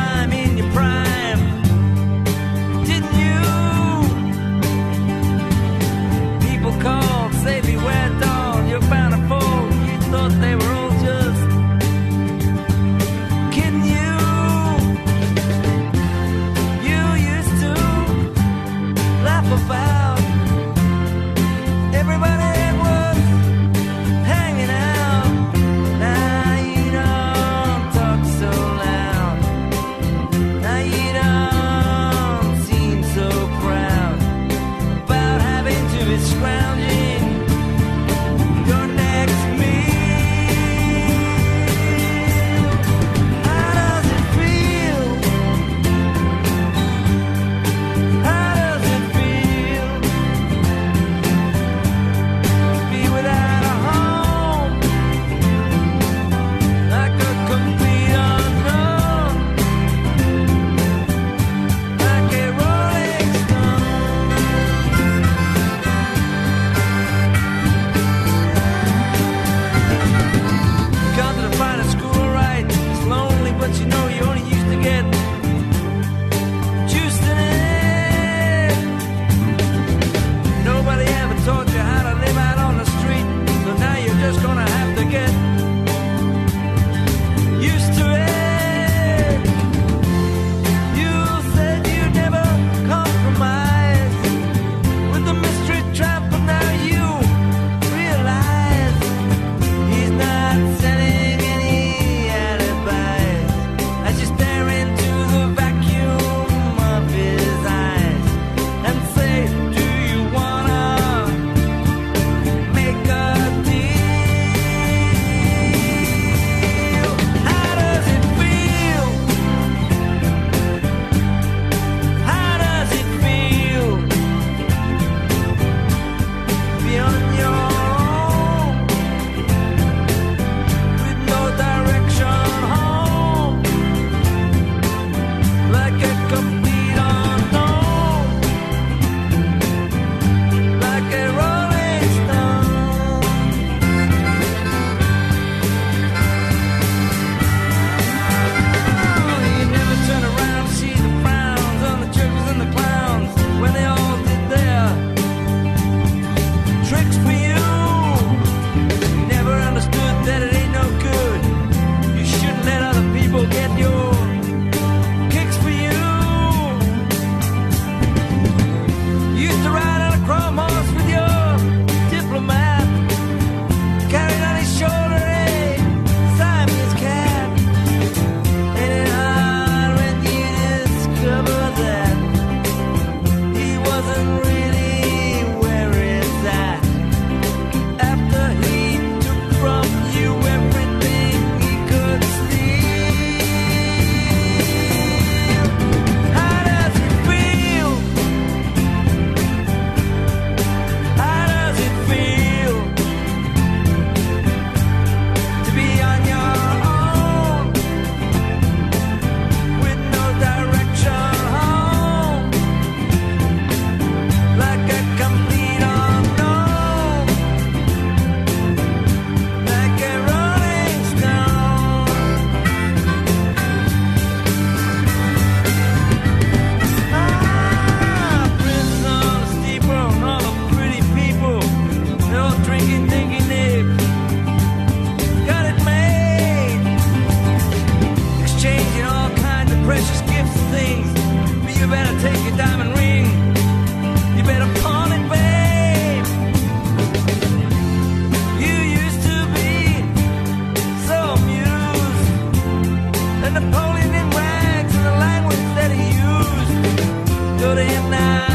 good enough.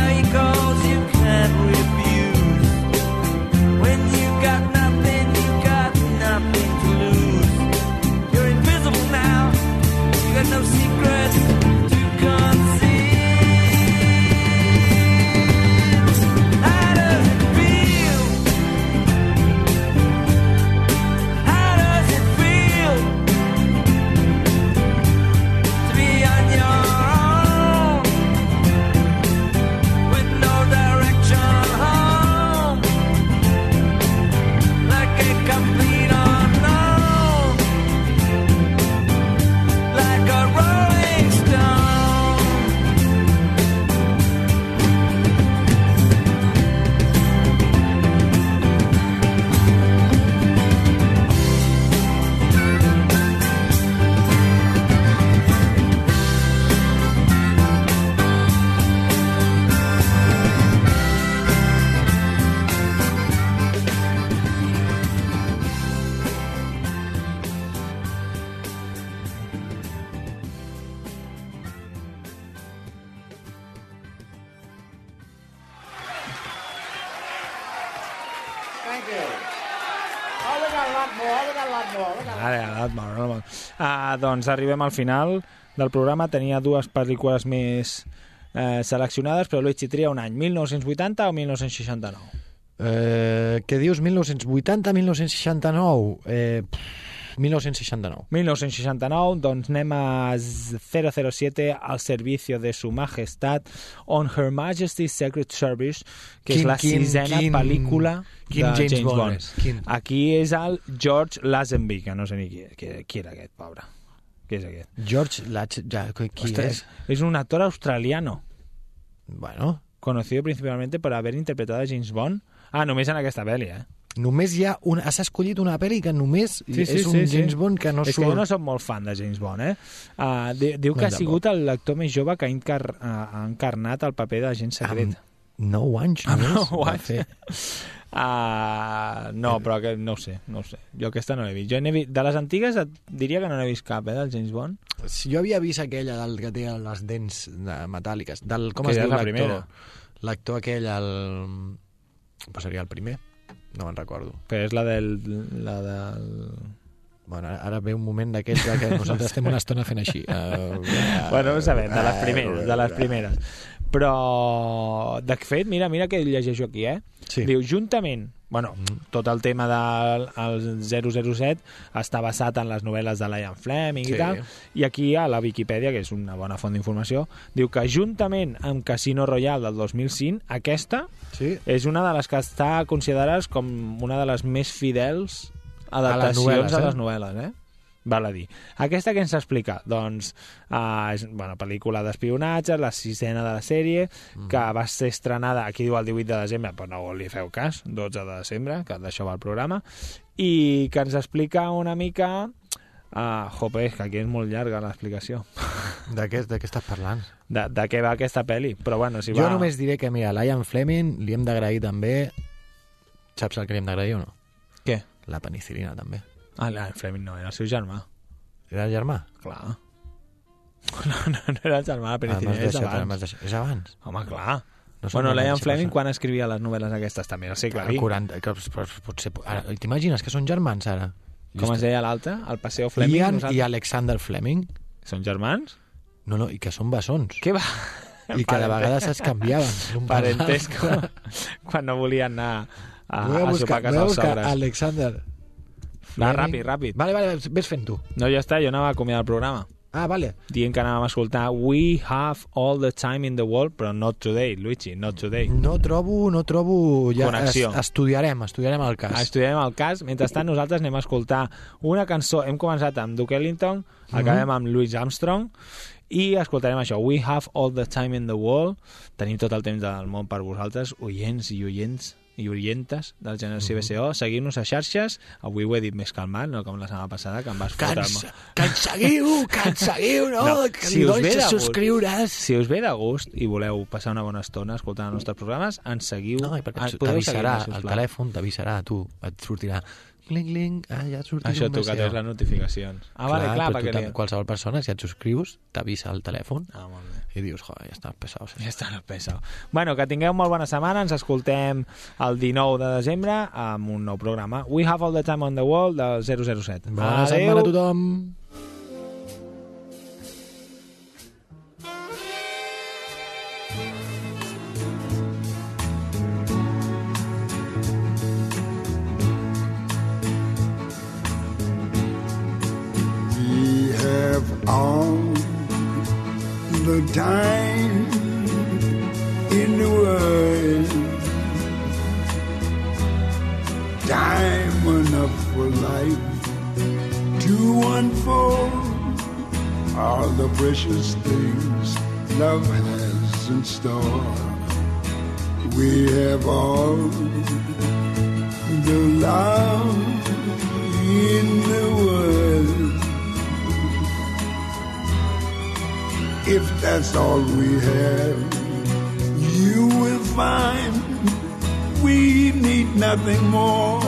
Doncs arribem al final del programa. Tenia dues pel·lícules més eh, seleccionades, però Luigi tria un any, 1980 o 1969? Eh, què dius, 1980, 1969? Eh, pff, 1969. 1969, doncs anem a 007 al servicio de su majestad on Her Majesty's Secret Service, que Quin- és la quin- sisena quin- pel·lícula quin de James James, Bond Bond. Quin? Aquí és el George Lazenby, que no sé ni qui, qui, qui era aquest, pobre. Qui és aquest? George Latch, ja, qui Ostres, és? es un actor australiano. Bueno. Conocido principalmente por haber interpretado a James Bond. Ah, només en aquesta pel·li, eh? Només hi ha una... Has escollit una pel·li que només és un James Bond que no és surt... que jo no soc molt fan de James Bond, eh? Uh, di, diu que No, ha sigut el lector més jove que ha, encar ha encarnat el paper d'agent secret. Amb 9 anys Amb només. nou va anys. Uh, no, però que, no ho sé, no ho sé. Jo aquesta no l'he vist. Jo vist. De les antigues et diria que no n'he vist cap, eh, del James Bond. Si jo havia vist aquella del que té les dents de, metàl·liques, del, com Que es diu l'actor? L'actor aquell, el... Pues seria el primer, no me'n recordo. Però és la del... La del... Bueno, ara, ve un moment d'aquells de que nosaltres estem una estona fent així. Uh, bueno, ho sabem, de les primeres, de les primeres. Però, de fet, mira, mira què llegeixo aquí, eh? Sí. Diu, juntament, bueno, tot el tema del el 007 està basat en les novel·les de Lion Fleming Sí. i tal, i aquí a la Viquipèdia, que és una bona font d'informació, diu que juntament amb Casino Royale del 2005, aquesta sí. és una de les que està considerades com una de les més fidels A les adaptacions novel·les, a eh? les novel·les, eh? Val a dir. Aquesta que ens explica? Doncs uh, és una pel·lícula d'espionatge, la sisena de la sèrie, Mm. que va ser estrenada, aquí diu el 18 de desembre, però no li feu cas, 12 de desembre, que d'això va el programa, i que ens explica una mica... Uh, jope, és que aquí és molt llarga l'explicació. De què, de què estàs parlant? De, de què va aquesta pel·li. Però bueno, si jo va... només diré que, mira, l'Ian Fleming li hem d'agrair també... Saps el que li hem d'agrair o no? Què? La penicilina, també. Ah, l'Ian Fleming no, era el seu germà. Era el germà? Clar. No, no, no era el germà, la Ah, penicilina, m'has és abans. deixat. És abans? Home, clar. No bueno, l'Ian Fleming 50. quan escrivia les novel·les aquestes també, al segle XX. 40, que, potser, ara, T'imagines que són germans, ara? Com es deia l'altre? El Paseo Fleming? Ian nosaltres? i Alexander Fleming. Són germans? No, no, i que són bessons. Què va? I que de vegades es canviaven. Parentesco. quan no volien anar a, a a, sopar a casa dels buscar sobres. Alexander. Va, ràpid, ràpid. Vale, vale, ves fent tu. No, ja està, jo anava a acomiadar el programa. Ah, vale. Dient que anàvem a escoltar We have all the time in the world, però not today, Luigi, not today. No trobo, no trobo... Ja, Connexió. Es, estudiarem, estudiarem el cas. Estudiarem el cas. Mentrestant, nosaltres anem a escoltar una cançó. Hem començat amb Duke Ellington, acabem amb Louis Armstrong, i escoltarem això, We have all the time in the world. Tenim tot el temps del món per vosaltres, oients i oients i orientes de la generació Mhm. BCO. Seguiu-nos a xarxes. Avui ho he dit més calmat, no com la setmana passada, que em vas Que fotre... ens, amb- que ens seguiu, que ens seguiu, no? que si us ve de gust, subscriure's. si us ve de gust i voleu passar una bona estona escoltant els nostres programes, ens seguiu. No, i perquè t'avisarà, el telèfon t'avisarà tu, et sortirà cling, cling, ah, ja et sortirà Això un tu, que tens les notificacions. Ah, vale, clar, però tu perquè... li- qualsevol persona, si et subscrius, t'avisa al telèfon Ah, molt bé. i dius, joder, ja estan pesados. Ja està peso. Bueno, que tingueu molt bona setmana. Ens escoltem el 19 de desembre amb un nou programa. We have all the time on the world del 007. Bona Adéu. setmana a tothom. All the time in the world. Time enough for life to unfold all the precious things love has in store. We have all the love in the world. If that's all we have, you will find we need nothing more.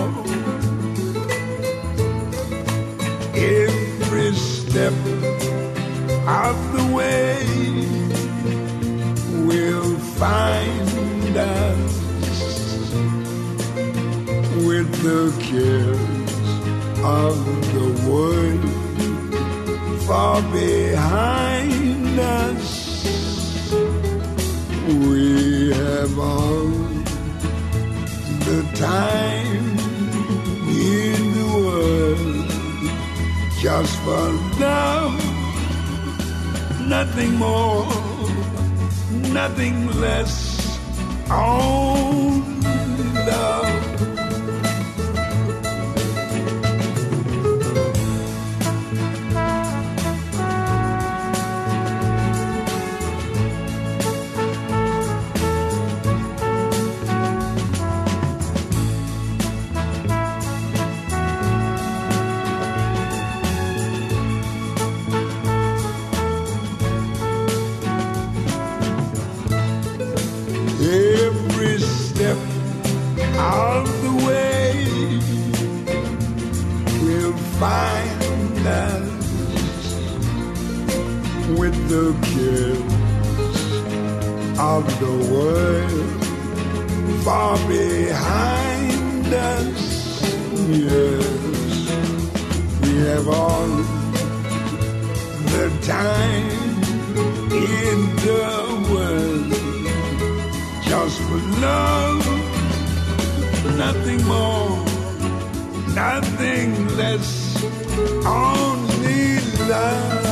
Every step of the way will find us with the cares of the world far behind us. We have all the time in the world just for love, nothing more, nothing less. Only with the cares of the world far behind us. Yes, we have all the time in the world just for love, nothing more, nothing less, only love.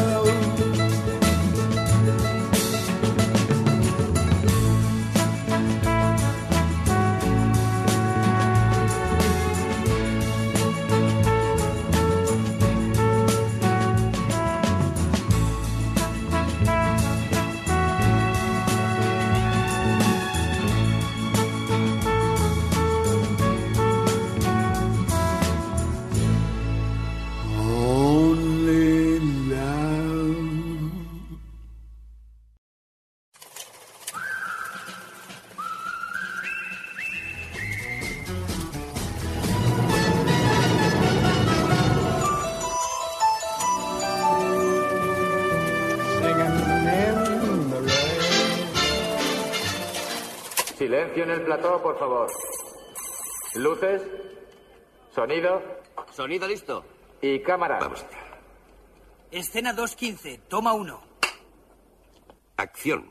Silencio en el plató, por favor. Luces, sonido Sonido listo. y cámara. Vamos. Escena 2.15, toma 1. Acción.